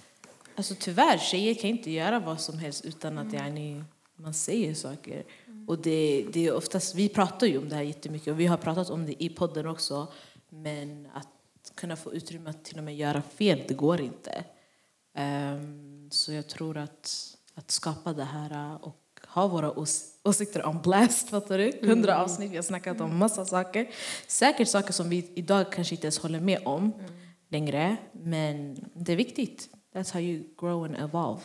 alltså, tyvärr, tjejer kan inte göra vad som helst utan att yani, man säger saker. Och det, det är oftast, vi pratar ju om det här jättemycket och vi har pratat om det i podden också. Men att kunna få utrymme att till och med göra fel, det går inte. Ehm, så jag tror att, att skapa det här och ha våra ås- åsikter on blast, fattar du? Hundra avsnitt, vi har snackat om massa saker. Säkert saker som vi idag kanske inte ens håller med om längre, men det är viktigt. That's how you grow and evolve.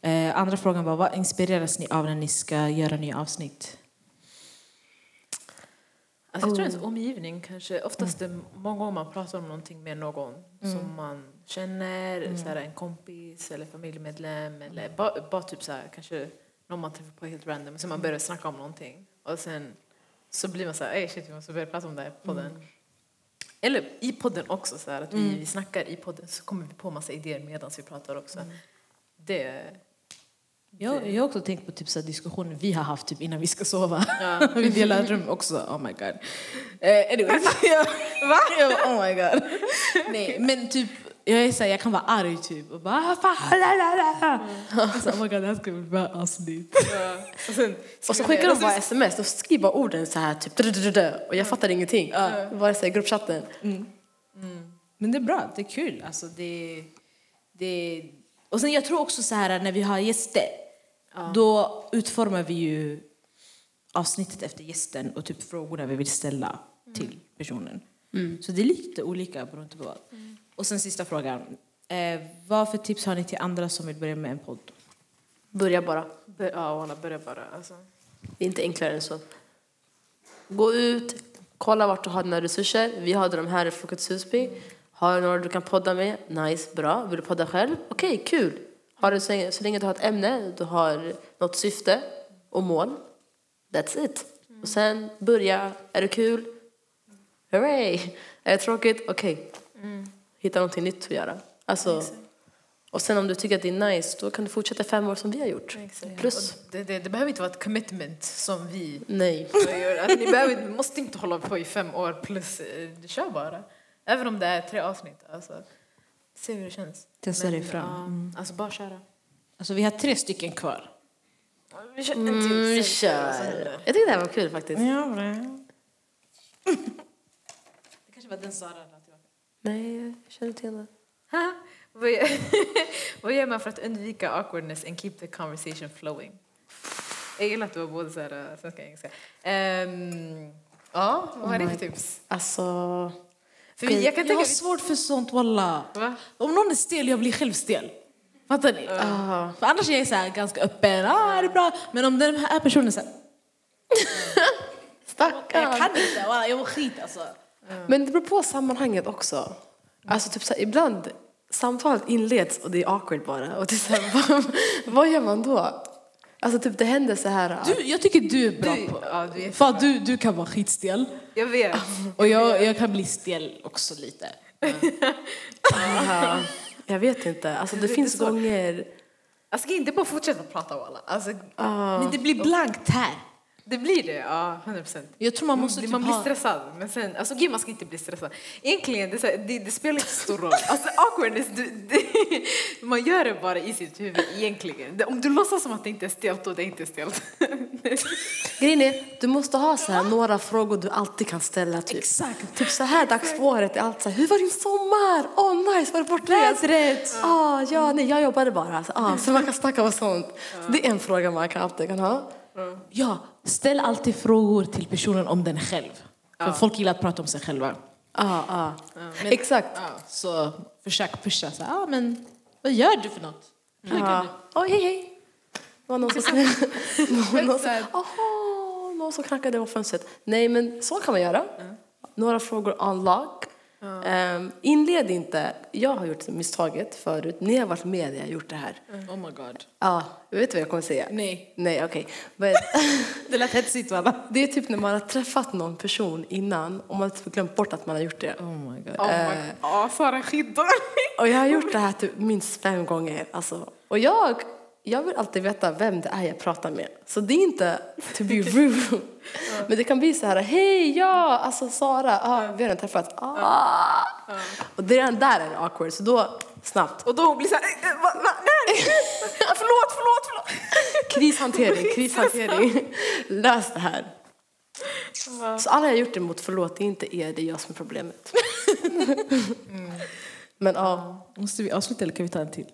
Eh, andra frågan var, vad inspireras ni av när ni ska göra nya avsnitt? Alltså jag tror ens omgivning kanske, oftast det många gånger man pratar om någonting med någon som man känner, så här, en kompis eller familjemedlem eller bara, bara typ så här, kanske någon man träffar på helt random, så man börjar snacka om någonting. Och sen så blir man så här, ey shit vi måste börja prata om det här på podden. Eller i podden också, så här, att vi, vi snackar i podden så kommer vi på massa idéer medan vi pratar också. Det, Jag, jag har också tänkt på typ, så diskussioner vi har haft typ, innan vi ska sova. vi delar rum också. Oh my god. Eh, anyways. ja. Va? Ja, oh my god. Nej, men typ, jag, är så här, jag kan vara arg typ och bara "Ah, fan, la, la, la. Så, oh my god, det här ska bli bra avsnitt. och sen, Och så skickar de bara sms, de skriver bara orden så här typ och jag fattar ingenting. Vare sig i gruppchatten. Men det är bra, det är kul. Alltså, det, det, och sen jag tror också så här när vi har gäster, då utformar vi ju avsnittet efter gästen och typ frågorna vi vill ställa till personen. Så det är lite olika beroende på vad. Och sen sista frågan. Eh, vad för tips har ni till andra som vill börja med en podd? Börja bara. bör- ja, alla börjar bara. Alltså. Det är inte enklare än så. Gå ut, kolla vart du har dina resurser. Vi hade de här i Folkets Husby. Har du några du kan podda med? Nice, bra. Vill du podda själv? Okej, kul. Har du, så, länge, så länge du har ett ämne, du har något syfte och mål. That's it. Och sen börja. Är det kul? Hurray! Är det tråkigt? Okej. Hitta någonting nytt att göra. Alltså, och sen om du tycker att det är nice, då kan du fortsätta fem år som vi har gjort. Plus. Det, det, det behöver inte vara ett commitment som vi Nej. gör. Ni behöver, måste inte hålla på i fem år plus, eh, kör bara. Även om det är tre avsnitt. Alltså, se hur det känns. Testa dig fram. Ja, alltså bara köra. Alltså vi har tre stycken kvar. Vi kör en Mm, till. vi sen kör. Jag tycker det här var kul faktiskt. Ja, bra. Det kanske var den Sara. Nej, jag känner igen det. Vad gör, man för att undvika awkwardness and keep the conversation flowing? Jag gillar att du har både så här, eh, svenska och engelska. Ehm, ja, vad har ni för tips? Alltså, För vi, jag kan Jag har svårt för sånt walla. Va? Om någon är stel, jag blir själv stel. Fattar ni? För annars är jag så här ganska öppen. Ah, är det bra? Men om den här personen så här, stackarn. jag kan inte, walla, jag mår skit alltså. Men det beror på sammanhanget också. Alltså typ så här, ibland samtalet inleds och det är awkward bara. Och det är så här, vad, vad gör man då? Alltså typ det händer så här. Du, jag tycker du är bra Du, på... ja, du är, För du, du kan vara skitstel. jag vet. Och jag, jag kan bli stel också lite. aha, jag vet inte. Alltså det Det finns gånger. Jag ska inte bara fortsätta prata om alla. Alltså, Men det blir blankt här. Det blir det, ja. 100 procent. Jag tror man måste man, typ man blir ha... stressad. Men sen, alltså gud, man ska inte bli stressad. Egentligen, det, här, det, det spelar inte stor roll. Alltså awkwardness, du, det, man gör det bara i sitt huvud egentligen. Det, om du låtsas som att det inte är stelt, då det är inte stelt. Grejen är, du måste ha så här några frågor du alltid kan ställa. Typ, Exakt. typ så här dags på året är allt så här, hur var din sommar? Åh oh, nice, var du bortrest? Rätt. Ah, ja, nej, jag jobbade bara. Så, ah, så man kan snacka om sånt. Så det är en fråga man kan alltid kan ha. Ja, ställ alltid frågor till personen om den själv. För folk gillar att prata om sig själva. Ah, ah. Exakt. Ja, så försök pusha. Så, ah, men vad gör du för något? Ja. Oj, hej, hej. var någon som, någon, som, aha, någon som knackade på fönstret. Nej, men så kan man göra. Några frågor unlock. Um, inled inte. Jag har gjort misstaget förut. Ni har varit med när jag har gjort det här. Oh my god. Ja, vet du vad jag kommer säga? Nej. Nej, okej. Men Det lät hetsigt va? Det är typ när man har träffat någon person innan och man har typ glömt bort att man har gjort det. Oh my god. Oh my God. Ja, Sara skitdålig. Och jag har gjort det här typ minst fem gånger. Alltså. Och jag, jag vill alltid veta vem det är jag pratar med. Så det är inte to be rude. Men det kan bli så här, hej, ja, alltså Sara, ah, vi har redan träffats. Ah. Och det är redan där är awkward, så då snabbt. Och då blir det såhär, va, va, nej, förlåt, förlåt, förlåt. Krishantering, krishantering. Lös det här. Så alla har gjort det mot förlåt, det är inte er, det är jag som är problemet. Men ja, Måste vi avsluta eller kan vi ta en till?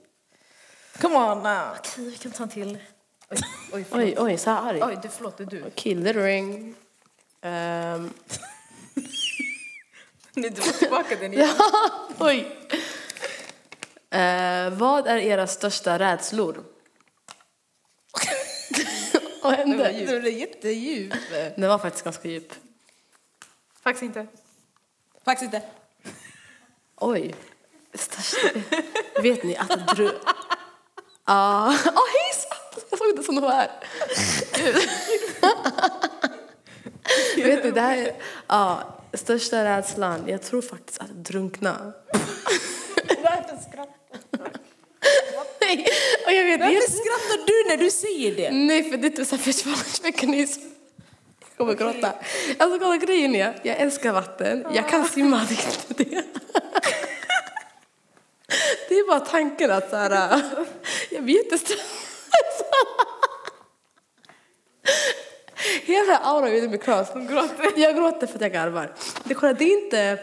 Come on now. Okej, vi kan ta en till. Oj, oj, förlåt. oj, oj, så här arg. Oj, du, förlåt, det är du. Kill the ring. Ehm, Nej, du var tillbaka den igen. oj. Eh, vad är era största rädslor? Vad hände? Det blev jättedjup. Den var faktiskt ganska djup. Faktiskt inte. Faktiskt inte. Oj. Största... Vet ni att dru... Ja. Åh, hejsan! Jag såg inte som det var. Vet ni, det här är... Ja, största rädslan. Jag tror faktiskt att drunkna. Varför skrattar Nej, och jag vet, det är Varför skrattar du när du säger det? Nej, för det är så här försvarsmekanism. Jag kommer gråta. Alltså kolla grejen är, jag älskar vatten. Jag kan simma, det är inte det. Det är bara tanken att så här, jag blir jättestressad. Hela auran gjorde mig kras. Jag gråter för att jag garvar. Det, kolla, det, är inte,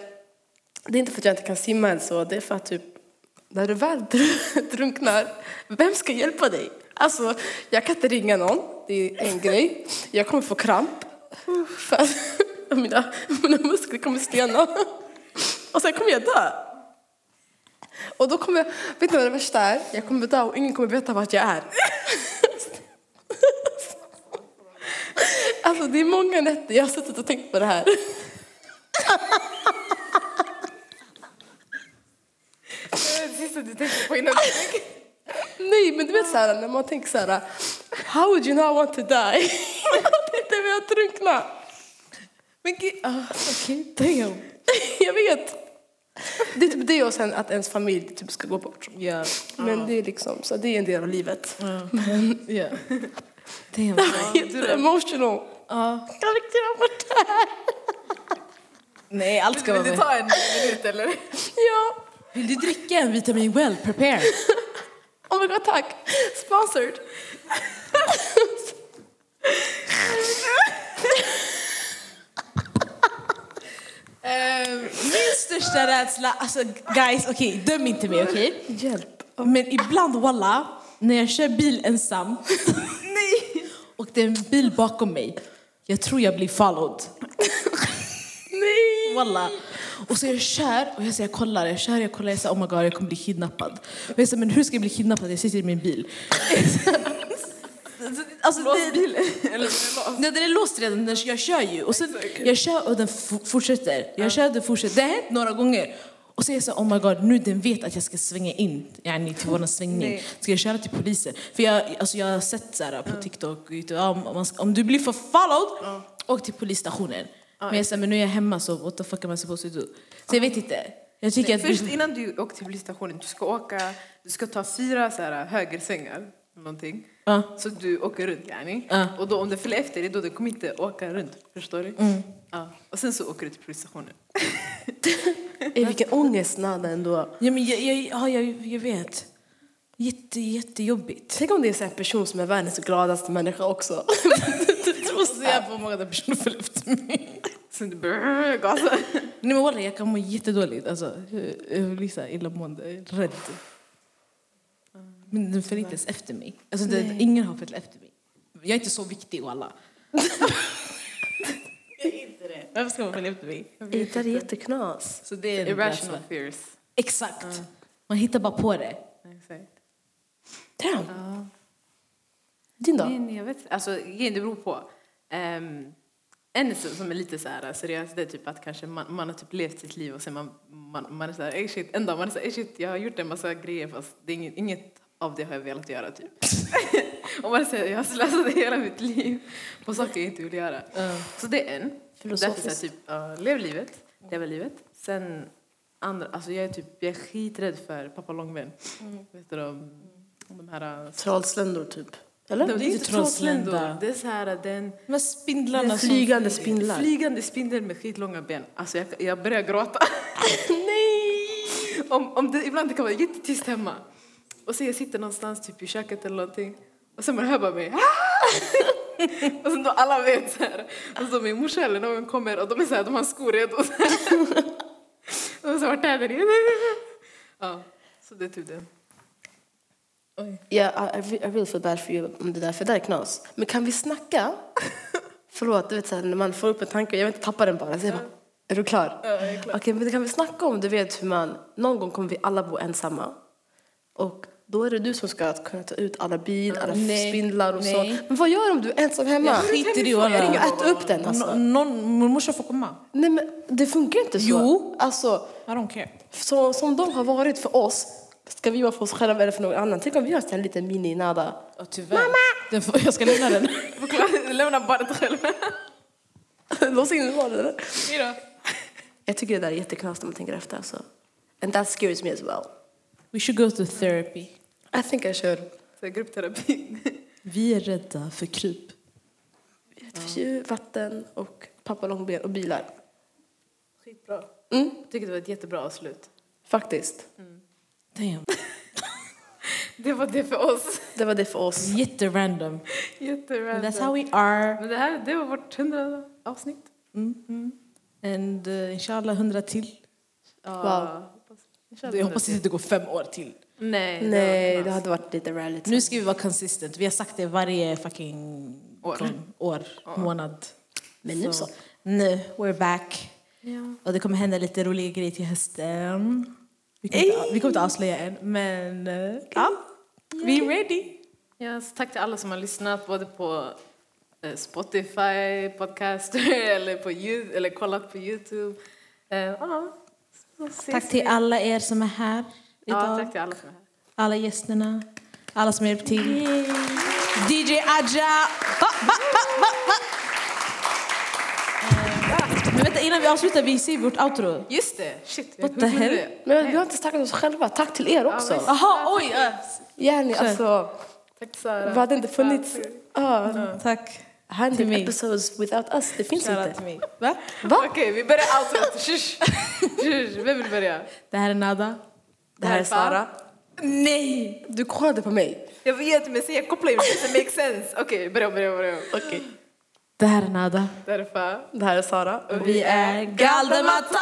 det är inte för att jag inte kan simma eller så. Det är för att typ, när du väl dr- drunknar, vem ska hjälpa dig? Alltså, jag kan inte ringa någon. Det är en grej. Jag kommer få kramp. För att mina, mina muskler kommer stena. Och sen kommer jag dö. Och då kommer jag, vet ni vad det värsta är? Jag kommer dö och ingen kommer veta vart jag är. Alltså det är många nätter jag har suttit och tänkt på det här. Det sista du tänkte på innan du gick. Nej men du vet såhär när man tänker såhär How would you not want to die? Jag tänkte jag vill drunkna. Men gud, ah, okej, damn. Jag vet. Det är typ det och sen att ens familj typ ska gå bort. Ja. Men det är liksom, så det är en del av livet. Ja. Damn. Jätteemotional. Ja. Jag kan inte bort det här. Nej, allt ska Vill vara du med. ta en minut eller? Ja. Vill du dricka en vitamin well prepared? Oh my god, tack. Sponsored. Ehm, min största rädsla, alltså guys, okej, döm inte mig, okej? Hjälp. Men ibland walla, när jag kör bil ensam och det är en bil bakom mig, jag tror jag blir followed. Nej. Walla. Och så jag kör och jag, säger, jag kollar, jag kör, jag kollar, jag säger oh my god jag kommer bli kidnappad. Och jag säger men hur ska jag bli kidnappad? Jag sitter i min bil. Alltså, det, bilen? Eller Nej, den är låst redan, den, jag kör ju. Och sen, jag kör och den fortsätter. Jag kör och den fortsätter. Det har hänt några gånger. Och så är jag så, oh my god, nu den vet att jag ska svänga in yani, till våran svängning. Ska jag köra till polisen? För jag, alltså, jag har sett så här, på TikTok, och YouTube, ja, om, om du blir förfollowed, åk till polisstationen. Men jag säger, men nu är jag hemma så what the fuck am I supposed to do? Så jag vet inte. Jag tycker att... Först innan du åker till polisstationen, du ska åka, du ska ta fyra så här, högersvängar. Någonting. Ja. Så du åker runt yani. Ja. Och då om du följer efter dig då du kommer inte åka runt. Förstår du? Ja. Och sen så åker du till polisstationen. Vilken ångest Nada ändå. Ja, men jag, jag, ja, jag, jag vet. Jätte, jättejobbigt. Tänk om det är så en person som är världens gladaste människa också. du tror så jag får många personer följer efter mig. Sen du börjar gasa. Nej men walla, jag kan må jättedåligt. Alltså, jag blir så illamående, rädd. Men den följer inte ens efter mig. Alltså, det, ingen har följt efter mig. Jag är inte så viktig walla. jag är inte det. Varför ska man följa efter mig? Det är jätteknas. Så det är Irrational fears. Exakt. Man hittar bara på det. Exakt. Damn. Din då? Nej, nej, jag vet. Alltså, det beror på. Um, en som är lite så här seriös, det är typ att kanske man, man har typ levt sitt liv och sen man, man, man är så här, "Ey, shit, en dag man är så här, "Ey, shit, jag har gjort en massa grejer fast det är inget, inget av det har jag velat göra typ. och man säger, jag har slösat hela mitt liv på saker jag inte vill göra. Så det är en. Därför Filosofiskt. typ, ja, lev livet, leva livet. Sen andra, alltså jag är typ, jag är skiträdd för pappa Långben. Vet du de, de här... Trollsländor typ. Eller? Det är inte trollsländor, det är så här den... Men spindlarna som... Flygande spindlar. Flygande spindel med skitlånga ben. Alltså jag, jag börjar gråta. Nej! Om, om det, ibland det kan vara jättetyst hemma. Och så jag sitter någonstans typ i köket eller någonting. Och sen man hör bara mig. "Ah!" och sen då alla vet så här. Och så min morsa eller någon kommer och de är så här, de har skor redo. Och så vart är det? Ja, så det är typ det. Yeah, I, I really feel bad for you om det där, för det där är knas. Men kan vi snacka? Förlåt, du vet så här, när man får upp en tanke, jag vill inte tappa den bara. Så jag bara är du klar? Ja, jag är klar. Okej, men kan vi snacka om, du vet hur man, någon gång kommer vi alla bo ensamma. Och då är det du som ska kunna ta ut alla bin, alla Nej, spindlar och nej. så. Men vad gör du om du är ensam hemma? Jag skiter i att Jag ringer och äter upp den alltså. Nå- Någon, min morsa får komma. Nej men det funkar inte så. Jo. Alltså, I don't care. så, som de har varit för oss, ska vi vara för oss själva eller för någon annan? Tänk om vi har en liten mini-nada. Och tyvärr. Den får, jag ska lämna den. Lämna barnet själv. Lås in barnen eller? Jag tycker det där är jätteknasigt när man tänker efter alltså. And that scares me as well. We should go to therapy. I think I should. Så gruppterapi. Vi är rädda för kryp. Djur, vatten och pappa långben och bilar. Skitbra. Mm, Jag tycker det var ett jättebra avslut. faktiskt. Damn. Det var det för oss. Det var det för oss. Jätterandom. Jätterandom. That's how we are. Men det här det var vårt hundrade avsnitt. And uh, inshallah hundra till. Wow. Jag hoppas inte det går fem år till. Nej. Nej, var det hade varit lite rallyt. Nu ska vi vara consistent. Vi har sagt det varje fucking År. år månad. Men nu så. Nu, we're back. Och det kommer hända lite roliga grejer till hösten. Vi kommer, inte, vi kommer inte avslöja än, men uh, ja, we ready. Ja, så tack till alla som har lyssnat både på eh, Spotify, Podcaster eller, på YouTube, eller kollat på Youtube. Eh, ja, ses Tack vi. till alla er som är här idag. Ja, tack till alla som är här. Alla gästerna, alla som hjälpt till. DJ Adja! Va, va, va, va, va. Eh, Men vänta, innan vi avslutar, vi ser vårt outro. Just det! Shit, What the hell? Men vi har inte tackat oss själva. Tack till er också. visst. Jaha, oj! Gärna, alltså. Tack Sara. Vi hade inte funnits. Ja. Tack. Hundred episodes without us. Det finns Shoutout inte. mig. Va? Okej, vi börjar. Shush. Vem vill börja? Det här är Nada. Det här är Sara. Nej! Du kollade på mig. Jag vet, men se, jag kopplar in det. Makes sense. Okej, börja, börja, börja. Okej. Det här är Nada. Därför. Det här är Sara. Och vi är Galdematak!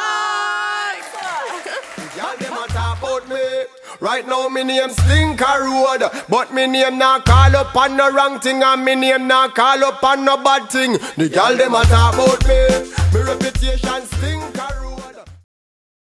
Me. Right now me name Slinker Road, but me name not call up on no wrong thing, and me name not call up on no bad thing. The y'all them a talk about me. Me reputation stink.